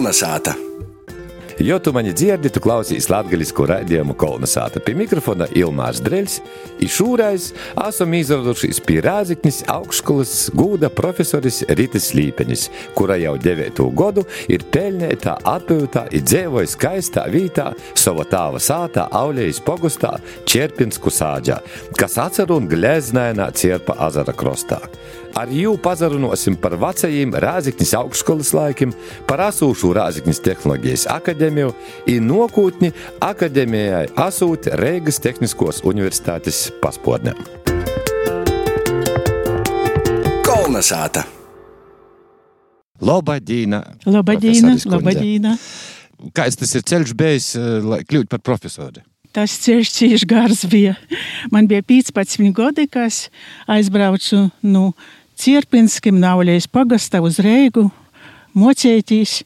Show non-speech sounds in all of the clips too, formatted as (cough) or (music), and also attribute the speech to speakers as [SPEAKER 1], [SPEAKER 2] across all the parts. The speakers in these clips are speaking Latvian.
[SPEAKER 1] Kolnesāta!
[SPEAKER 2] Jo tu mani dzirdi, tu klausies latviešu raidījumu kolonizāta pie mikrofona Ilmārs Dreļs. Šūrais esam izradušies pie Rāziknis augšskolas gūda profesoris Ritis Līpenis, kura jau 9. gadu ir pelnēta atpūtā un dzīvoja skaistā vietā sava tāva sātā Auļejas pogustā Čerpinsku sāģā, kas atcer un gleznainā Cierpa azara krostā. Ar jū pazarunosim par vecajiem Rāziknis augšskolas laikiem, par asūšu Rāziknis tehnoloģijas akadēmiju un nokūtni akadēmijai asūt Reigas Tehniskos universitātes paspordnē.
[SPEAKER 1] Kolnesāta!
[SPEAKER 2] Labadīna!
[SPEAKER 3] Labadīna! Labadīna!
[SPEAKER 2] Kāds tas ir ceļš bijis, lai kļūtu par profesoru?
[SPEAKER 3] Tas ceļš cieši gars bija. Man bija 15 gadi, kas aizbraucu no nu, Cierpinskim, Nauļais pagastā uz Reigu, mocētīs,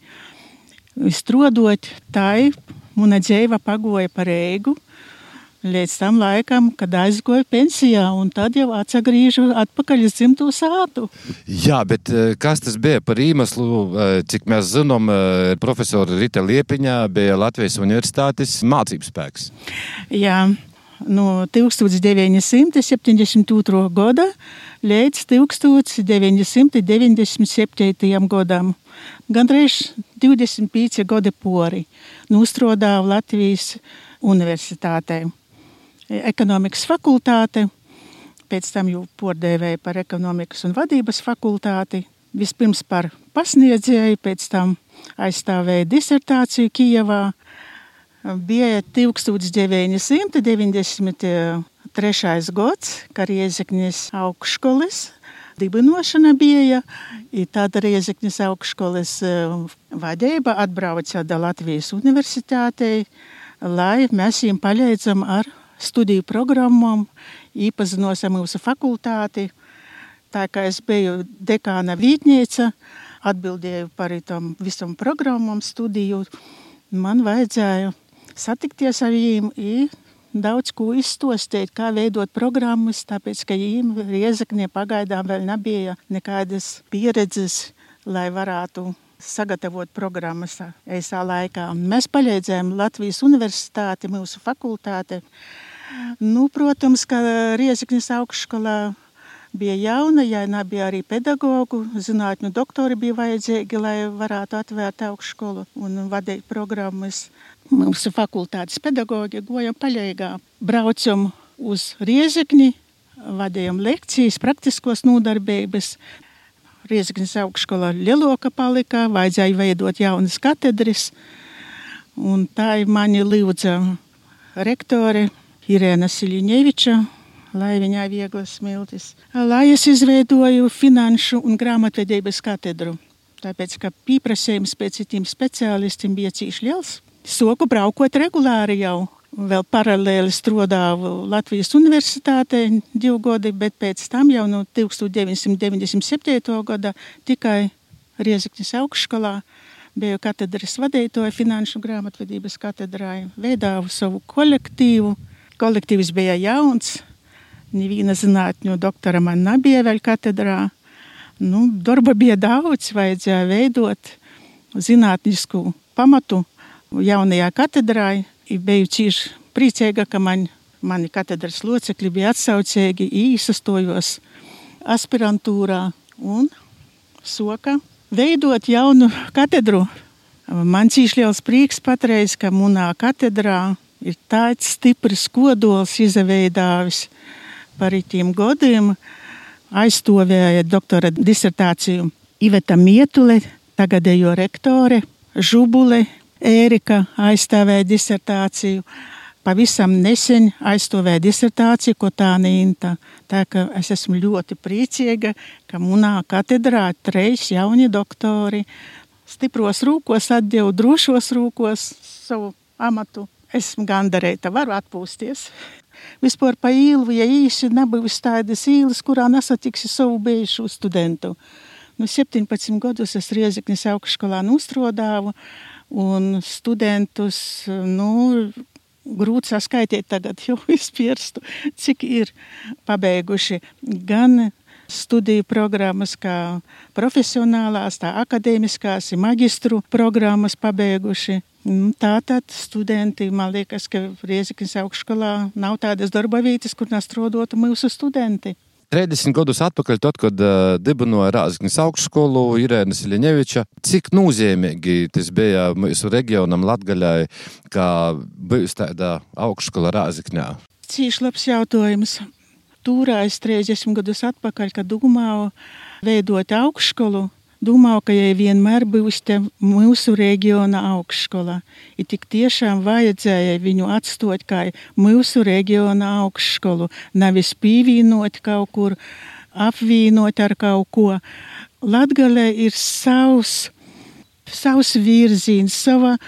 [SPEAKER 3] strodot, tā mana dzīve pagoja par Reigu. Līdz tam laikam, kad aizgoju pensijā, un tad jau atgriežu atpakaļ uz dzimto sātu.
[SPEAKER 2] Jā, bet kas tas bija par iemeslu? Cik mēs zinām, profesora Rita Liepiņā bija Latvijas Universitātes mācības spēks.
[SPEAKER 3] Jā, no 1972. gada līdz 1997. gadam. Gandrīz 25 gadi pori nostrodāju Latvijas Universitātē. Ekonomikas fakultāte, pēc tam jau pordēvēja par ekonomikas un vadības fakultāti. Vispirms par pasniedzēju, pēc tam aizstāvēja disertāciju Kijavā bija 1993. gads, kad Riezeknis augšskolas dibinošana bija. Tad Riezeknis augšskolas vadība atbrauca da Latvijas universitātei, lai mēs viņiem palīdzam ar studiju programmām, iepazinos ar mūsu fakultāti. Tā kā es biju dekāna vietniece, atbildēju par visam programmam studiju, man vajadzēja satikties ar viņiem, daudz ko izstostīt, kā veidot programmas, tāpēc, ka viņiem Riezaknē pagaidām vēl nebija nekādas pieredzes, lai varētu sagatavot programmas eisā laikā. Un mēs palīdzējām Latvijas universitāti, mūsu fakultāte. Nu, protams, ka Riezaknes augšskolā bija jauna, ja nebija arī pedagogu, zinātņu doktori bija vajadzīgi, lai varētu atvērt augšskolu un vadīt programmas mūsu fakultātes pedagoģi gojam paļaigā. Braucam uz Riezekni, vadījām lekcijas, praktiskos nodarbības. Riezeknis augšskolā Lieloka palika, vajadzēja veidot jaunas katedras. Un tā ir mani lūdza rektore Irēna Siļņeviča, lai viņai vieglas smiltis. Lai es izveidoju finanšu un grāmatvedības katedru. Tāpēc, ka pieprasījums pēc citiem speciālistiem bija cīši liels soku braukot regulāri jau. Vēl paralēli strādāju Latvijas Universitātē divu gadu, bet pēc tam jau no 1997. gada tikai Riezikņas augšskolā biju katedras vadītāja finanšu grāmatvedības katedrā, veidāju savu kolektīvu. Kolektīvs bija jauns, neviena zinātņu doktora man nebija vēl katedrā. Nu, darba bija daudz, vajadzēja veidot zinātnisku pamatu jaunajā katedrā. Biju cīši priecīga, ka man, mani katedras locekļi bija atsaucīgi, īsastojos aspirantūrā un soka veidot jaunu katedru. Man cīši liels prieks patreiz, ka munā katedrā ir tāds stiprs kodols izveidāvis par itiem godiem. Aizstāvēja doktora disertāciju Iveta Mietule, tagadējo rektore, Žubule, Ērika aizstāvēja disertāciju. Pavisam nesen aizstāvēja disertāciju, ko tā ka es esmu ļoti priecīga, ka munā katedrā treis jauni doktori stipros rūkos atdevu drošos rūkos savu amatu. Esmu gandarēta, varu atpūsties. Vispār pa īlu, ja īsi nebūs tādas īlas, kurā nesatiksi savu bijušu studentu. Nu, 17 gadus es Rieziknis augšskolā nostrodāju un studentus, nu, grūti saskaitīt tagad jau (laughs) izpirstu, cik ir pabeiguši gan studiju programmas, kā profesionālās, tā akadēmiskās, magistru programmas pabeiguši. Nu, tātad studenti, man liekas, ka Riezikņas augšskolā nav tādas darba vietas, kur nestrādātu mūsu studenti.
[SPEAKER 2] 30 gadus atpakaļ, tad, kad uh, dibināja Rāzaknis augšskolu Irēna Siļņeviča, cik nozīmīgi tas bija mūsu reģionam Latgaļai, kā bijis tāda augšskola Rāzakņā?
[SPEAKER 3] Cīši labs jautājums. Tūrājis 30 gadus atpakaļ, kad domāju veidot augšskolu, Domāju, ka ja vienmēr būs mūsu reģiona augšskola. Ir tik tiešām vajadzēja viņu atstāt kā mūsu reģiona augšskolu, nevis pievienot kaut kur, apvienot ar kaut ko. Latgalē ir savs, savs virziens, sava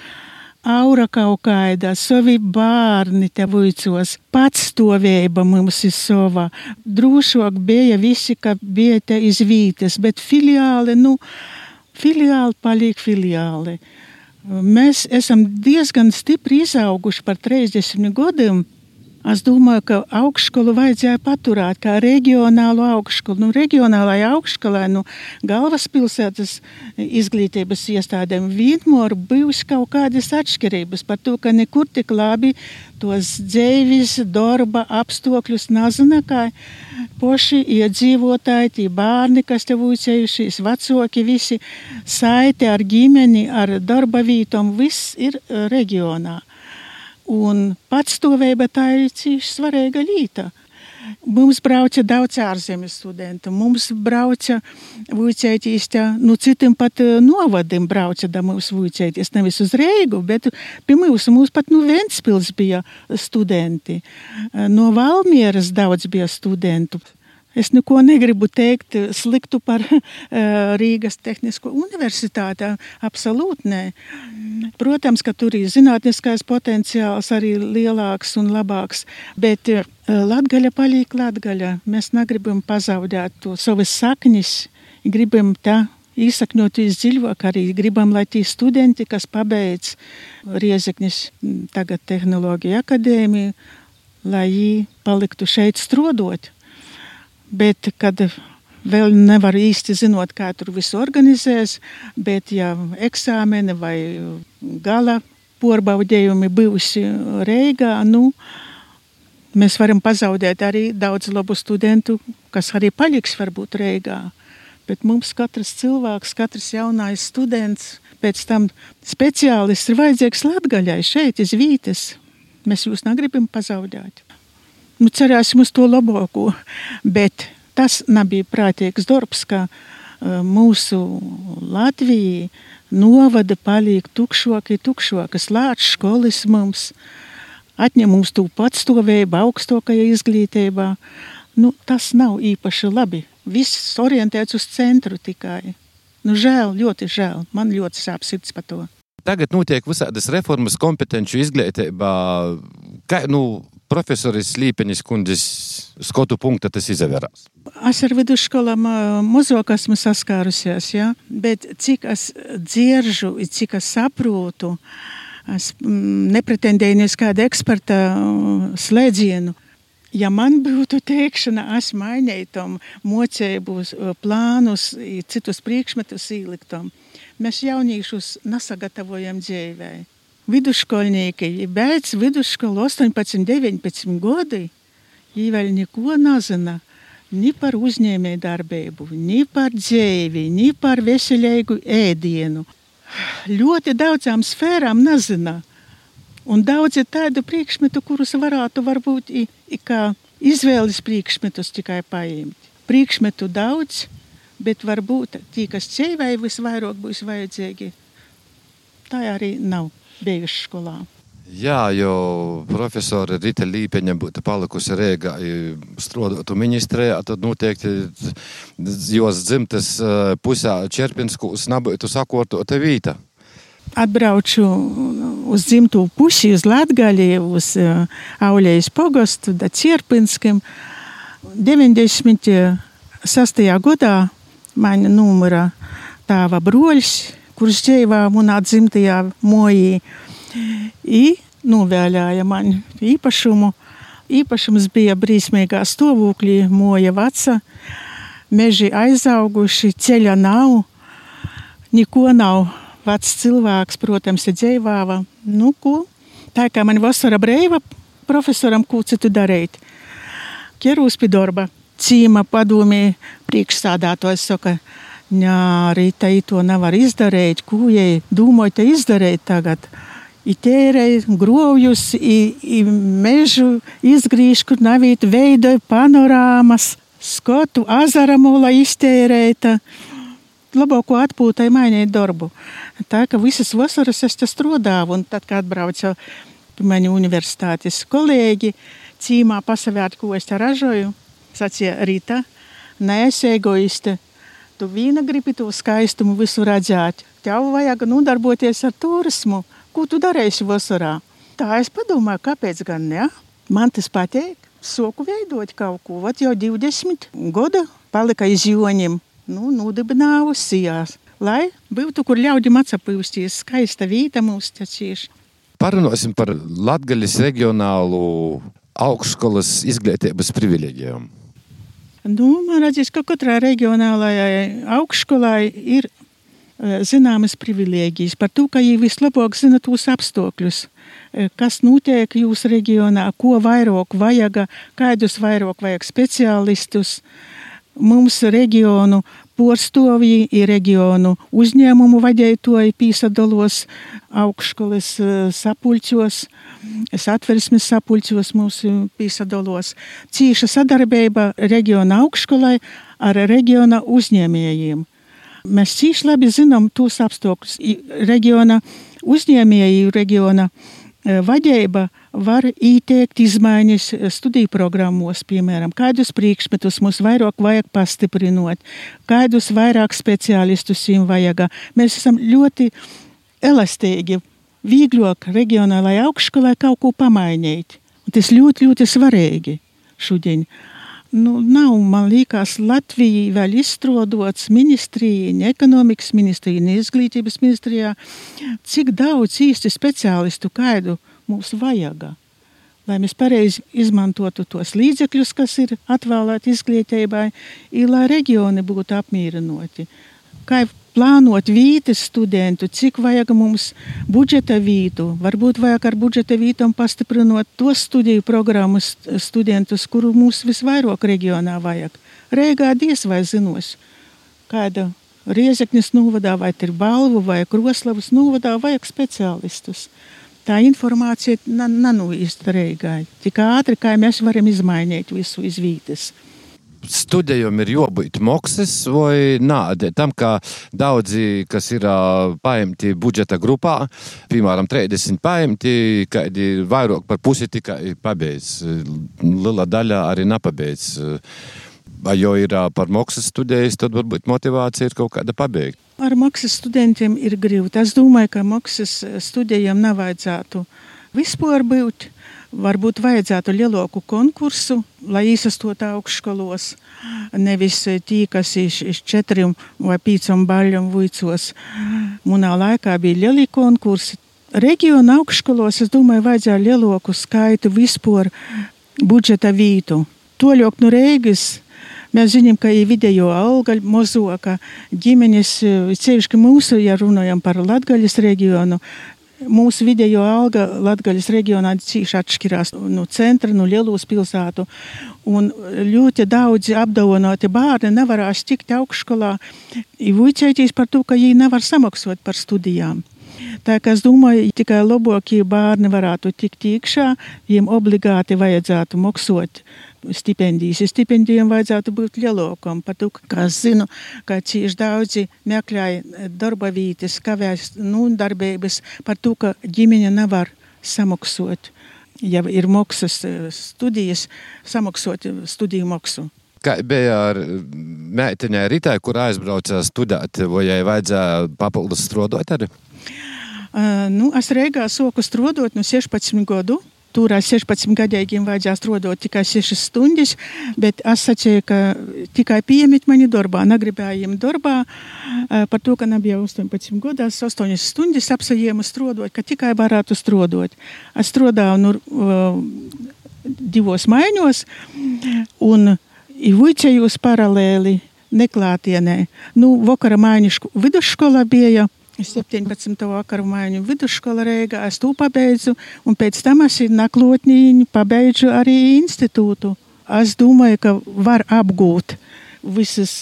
[SPEAKER 3] aura kaut kāda, savi bērni te vicos, patstāvība mums ir sava. Drošāk bija visi, ka bija te izvītas, bet filiāli, nu, filiāli paliek filiāli. Mēs esam diezgan stipri izauguši par 30 gadiem. Es domāju, ka augšskolu vajadzēja paturēt kā reģionālu augšskolu. Nu, reģionālajai augšskolai, nu, galvaspilsētas izglītības iestādēm vienmēr bijusi kaut kādas atšķirības par to, ka nekur tik labi tos dzīves, darba apstākļus nezina, kā poši iedzīvotāji, tie bērni, kas te vuicējušies, vecāki, visi saiti ar ģimeni, ar darba vītom, viss ir reģionā. Un patstāvība tā ir cīši svarīga lieta. Mums brauca daudz ārzemes studentu. Mums brauca vuicēties, nu citiem pat novadim brauca da mums vuicēties. Nevis uz Reigu, bet pie mums, mums pat nu Ventspils bija studenti. No Valmieras daudz bija studentu. Es neko negribu teikt sliktu par (laughs) Rīgas Tehnisko universitāti. Absolūti nē. Protams, ka tur ir zinātniskais potenciāls arī lielāks un labāks, bet Latgaļa paliek Latgaļa. Mēs negribam pazaudēt to savas sakņas, gribam tā īsakņoties dziļāk, arī gribam, lai tie studenti, kas pabeidz Riezekņas tagad tehnoloģiju akadēmiju, lai viņi paliktu šeit strodot bet kad vēl nevar īsti zinot, kā tur viss organizēs, bet ja eksāmeni vai gala porbaudījumi bijusi Reigā, nu, mēs varam pazaudēt arī daudz labu studentu, kas arī paliks varbūt Reigā. Bet mums katrs cilvēks, katrs jaunais students, pēc tam speciālists ir vajadzīgs Latgaļai šeit, iz Vītes. Mēs jūs negribam pazaudēt nu, cerēsim uz to labāko. Bet tas nebija prātīgs darbs, ka uh, mūsu Latvija novada paliek tukšāki, tukšāki, slēdz skolas mums, atņem mums to patstāvību augstākajā izglītībā. Nu, tas nav īpaši labi. Viss orientēts uz centru tikai. Nu, žēl, ļoti žēl. Man ļoti sāp sirds par to.
[SPEAKER 2] Tagad notiek visādas reformas kompetenci izglītībā. Kā, nu, profesoris Līpenis kundzes skotu punkta tas izvērās?
[SPEAKER 3] Es ar vidusskolām mazāk esmu saskārusies, ja? bet cik es dzieržu, cik es saprotu, es nepretendēju uz kādu eksperta slēdzienu. Ja man būtu teikšana, es mainītu tam mocēbu plānus, citus priekšmetus ieliktam, mēs jauniešus nesagatavojam dzīvēi vidusskolnieki, beidz vidusskolu 18, 19 gadi, viņi vēl neko nezina. Ni par uzņēmēju darbību, ni par dzīvi, ni par veselīgu ēdienu. Ļoti daudzām sfērām nezina. Un daudz ir tādu priekšmetu, kurus varētu varbūt i, i kā izvēles priekšmetus tikai paņemt. Priekšmetu daudz, bet varbūt tie, kas dzīvē visvairāk būs vajadzīgi, tā arī nav bijuši skolā.
[SPEAKER 2] Jā, jo profesora Rīta Līpeņa būtu palikusi Rīgā, strādātu ministrē, tad noteikti jos dzimtas pusē Čerpinskūs nebūtu sakortota vīta.
[SPEAKER 3] Atbraucu uz dzimto pusi, uz Latgali, uz Auļējas pogostu, da Čerpinskim. 96. gadā man numura tāva broļs, kurš dzīvo manā dzimtajā mojī. I novēlēja man īpašumu. Īpašums bija brīsmīgā stāvoklī, moja veca. meži aizauguši, ceļa nav, neko nav. Vecs cilvēks, protams, ir dzīvāva. Nu, ko? Tā kā man vasara brīva, profesoram, ko citu darīt? Ķerūs pie darba. Cīma padomē priekšstādātājs saka, Nā, Rīta, to nevar izdarīt. Ko jai domājat izdarīt tagad? Itērēja grovjus, i, i mežu izgrīž, kur navīt veidoja panorāmas, skotu azaramula iztērēta. Labāko atpūtai mainīt darbu. Tā ka visas vasaras es te strādāju, un tad, kad atbraucu pie mani universitātes kolēģi, cīmā pasavērt, ko es te ražoju, sacīja Rīta, neesi egoiste Tu vīna gribi to skaistumu visu redzēt. Tev vajag nodarboties ar turismu. Ko tu darīsi vasarā? Tā es padomāju, kāpēc gan ne? Man tas patīk. Soku veidot kaut ko. Vat jau 20 gadu palika iz joņiem. Nu, nudibināju sijās. Lai būtu, kur ļaudīm atsapūsties, skaista vīta mūsu tecīši.
[SPEAKER 2] Parunāsim par Latgaļas reģionālu augšskolas izglītības privileģijām.
[SPEAKER 3] Nu, man liekas, ka katrai reģionālajai augšskolai ir e, zināmas privilēģijas par to, ka viņi vislabāk zina tos apstākļus, e, kas notiek jūsu reģionā, ko vairāk vajag, kādus vairāk vajag speciālistus. Mums reģionu porstovji ir reģionu uzņēmumu vadītāji pīsadalos augšskolas e, sapulķos. Es atversmes sapulķos mūsu pīsadalos. Cīša sadarbība reģiona augšskolai ar reģiona uzņēmējiem. Mēs cīši labi zinām tos apstākļus. Reģiona uzņēmēji, reģiona e, vadība var ieteikt izmaiņas studiju programmos, piemēram, kādus priekšmetus mums vairāk vajag pastiprinot, kādus vairāk speciālistus viņam vajag. Mēs esam ļoti elastīgi, vieglāk reģionālajai augšskolai kaut ko pamainīt. Un tas ļoti, ļoti svarīgi šodien. Nu, nav, man liekas, Latvija vēl izstrādots ministrijā, ne ekonomikas ministrijā, ne izglītības ministrijā, cik daudz īsti speciālistu kādu mums vajag. Lai mēs pareizi izmantotu tos līdzekļus, kas ir atvēlēti izglītībai, ir lai reģioni būtu apmierināti. Kā plānot vītes studentu, cik vajag mums budžeta vītu. Varbūt vajag ar budžeta vītam pastiprinot tos studiju programmas studentus, kuru mums visvairāk reģionā vajag. Rēgā diez vai zinos, kāda Riezeknis novadā vai ir balvu vai Kroslavas novadā vajag speciālistus tā informācija nav izturīga. Tik ātri, kā mēs varam izmainīt visu izvītes
[SPEAKER 2] studijām ir jābūt maksas vai nē. Tam, ka daudzi, kas ir paimti budžeta grupā, piemēram, 30 paimti, kādi vairāk par pusi tikai pabeidz. Liela daļa arī nepabeidz. Vai jau ir par maksas studijas, tad varbūt motivācija ir kaut kāda pabeigta.
[SPEAKER 3] Ar maksas studentiem ir grūti. Es domāju, ka maksas studijām nevajadzētu vispār būt. Varbūt vajadzētu lielāku konkursu, lai izsastotu augšskolos. Nevis tie, kas ir četriem vai pieciem baļiem vicos. Manā laikā bija lieli konkursi. Reģiona augšskolos, es domāju, vajadzēja lielāku skaitu vispār budžeta vītu. Toļok no Rīgas Mēs zinām, ka ir video alga mozoka ģimenes, ceļški mūsu, ja runājam par Latgaļas reģionu, Mūsu video alga Latvijas reģionā cīši atšķirās no centra, no lielos pilsētu. Un ļoti daudzi apdāvināti bērni nevarēs tikt augšskolā, vicēties par to, ka viņi nevar samaksāt par studijām. Tā kā es domāju, tikai labākie bērni varētu tikt iekšā, viņiem obligāti vajadzētu maksāt stipendijas. Stipendijām vajadzētu būt lielākam, par to, ka es zinu, ka cieši daudzi meklēja darba vietas, kavēs nu, darbības par to, ka ģimene nevar samaksot. Ja ir maksas studijas, samaksot studiju maksu.
[SPEAKER 2] Kā bija ar meitenei Ritai, kur aizbrauca studēt, vai viņai vajadzēja papildus strādāt arī?
[SPEAKER 3] Uh, nu, es Rīgā soku strādāt no 16 gadu. Tur ar 16 gadiem vajadzēja strādāt tikai 6 stundas, bet es sacīju, ka tikai pieņemt mani darbā. Negribēju viņam darbā par to, ka nebija 18 gados, 8 stundas apsajēmu strādāt, ka tikai varētu strādāt. Es strādāju nu, divos maiņos un vicējos paralēli neklātienē. Nu, vakara mājiņu vidusskolā bija 17. vakaru mājiņu vidusskola Rīgā. Es to pabeidzu, un pēc tam es naklotņiņu pabeidzu arī institūtu. Es domāju, ka var apgūt visus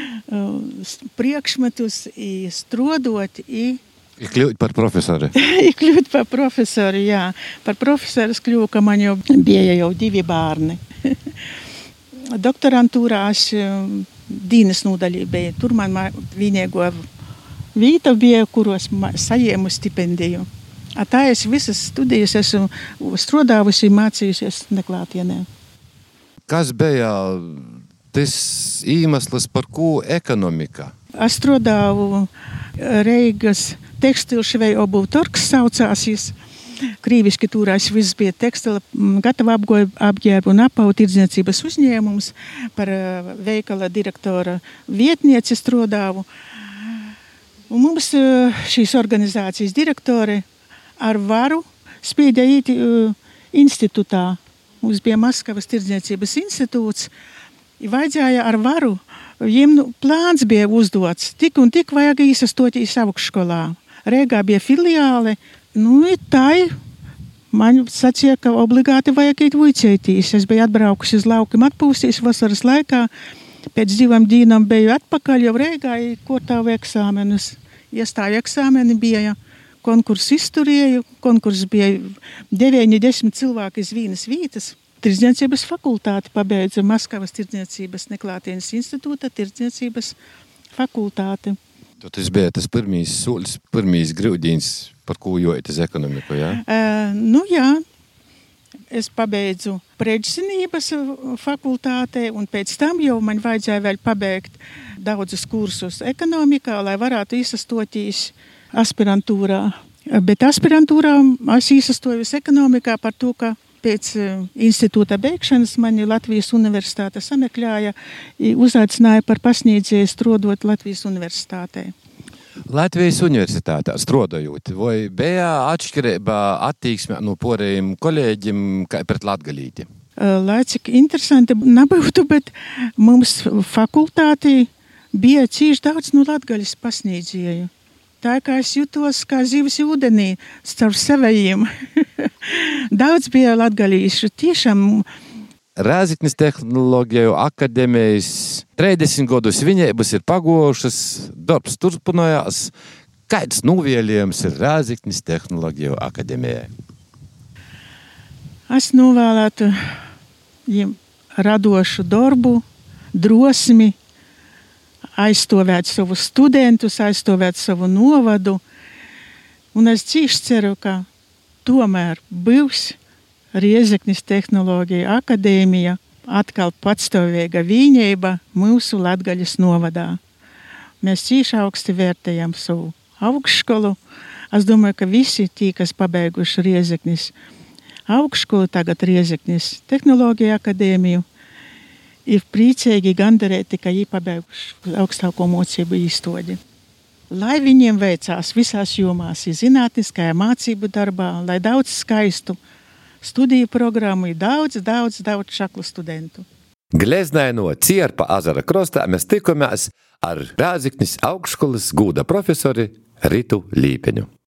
[SPEAKER 3] (laughs) priekšmetus, strodot.
[SPEAKER 2] Ir kļūt par profesoru. (laughs)
[SPEAKER 3] ir kļūt par profesoru, jā. Par profesoru es kļuvu, ka man jau bija jau divi bērni. (laughs) Doktorantūrā es Dīnas nodaļā biju. Tur man vienīgo vīta bija, kuros saņēmu stipendiju. A tā es visas studijas esmu strādājusi, mācījusies neklātienē.
[SPEAKER 2] Kas bija tas iemesls, par ko ekonomika?
[SPEAKER 3] Es strādāju Reigas tekstilšveju obuvu torks saucās. Krīviski turās viss bija tekstila, gatava apģērba un apavu tirdzniecības uzņēmums. Par veikala direktora vietnieci strādāju. Un mums šīs organizācijas direktori ar varu spīdēja iet institūtā. Mums bija Maskavas tirdzniecības institūts. Vajadzēja ar varu. Viņiem nu, plāns bija uzdots. Tik un tik vajag īsastoties augšskolā. Rīgā bija filiāle. Nu, tā man sacīja, ka obligāti vajag iet vicēties. Es biju atbraukusi uz laukiem atpūsties vasaras laikā. Pēc divām dienām biju atpakaļ jau Rīgā, ko tādu eksāmenus iestāju eksāmeni bija. Konkursu izturēju, konkurss bija 90 cilvēki iz vienas vietas. Tirdzniecības fakultāti pabeidza Maskavas Tirdzniecības neklātienes institūta tirdzniecības fakultāti.
[SPEAKER 2] Tas bija tas pirmīs solis, pirmīs grūdienis, par ko jūtas ekonomika. Jā?
[SPEAKER 3] Uh, nu, jā. Es pabeidzu prečzinības fakultātē, un pēc tam jau man vajadzēja vēl pabeigt daudzus kursus ekonomikā, lai varētu izsastoties aspirantūrā. Bet aspirantūrā es izsastojos ekonomikā par to, ka pēc institūta beigšanas mani Latvijas universitāte sameklēja, uzaicināja par pasniedzēju strādot Latvijas universitātē.
[SPEAKER 2] Latvijas universitātē strādājot, vai bija atšķirība attieksme no poriem kolēģiem pret latgalīti?
[SPEAKER 3] Lai cik interesanti nebūtu, bet mums fakultātī bija cīši daudz no latgaļas pasniedzēju. Tā kā es jutos kā zivs ūdenī starp savējiem. (laughs) daudz bija latgaļīšu. Tiešām
[SPEAKER 2] Rāziknis tehnoloģiju akadēmijas 30 gadus viņēbas ir pagojušas, darbs turpinājās. Kāds novēlējums ir Rāziknis tehnoloģiju akadēmijai?
[SPEAKER 3] Es novēlētu viņiem radošu darbu, drosmi, aizstāvēt savus studentus, aizstāvēt savu novadu. Un es cīši ceru, ka tomēr būs Riezeknis tehnoloģija akadēmija, atkal patstāvīga vienība mūsu Latgaļas novadā. Mēs cīši augsti vērtējam savu augšskolu. Es domāju, ka visi tie, kas pabeiguši Riezeknis augšskolu, tagad Riezeknis tehnoloģija akadēmiju, ir priecīgi gandarēti, ka viņi pabeiguši augstāko mocību īstodi. Lai viņiem veicās visās jomās, zinātniskajā mācību darbā, lai daudz skaistu studiju programmu, ir daudz, daudz, daudz šaklu studentu.
[SPEAKER 2] Gleznaino Cierpa azara krostā mēs tikamies ar Rāziknis augšskolas gūda profesori Ritu Līpeņu.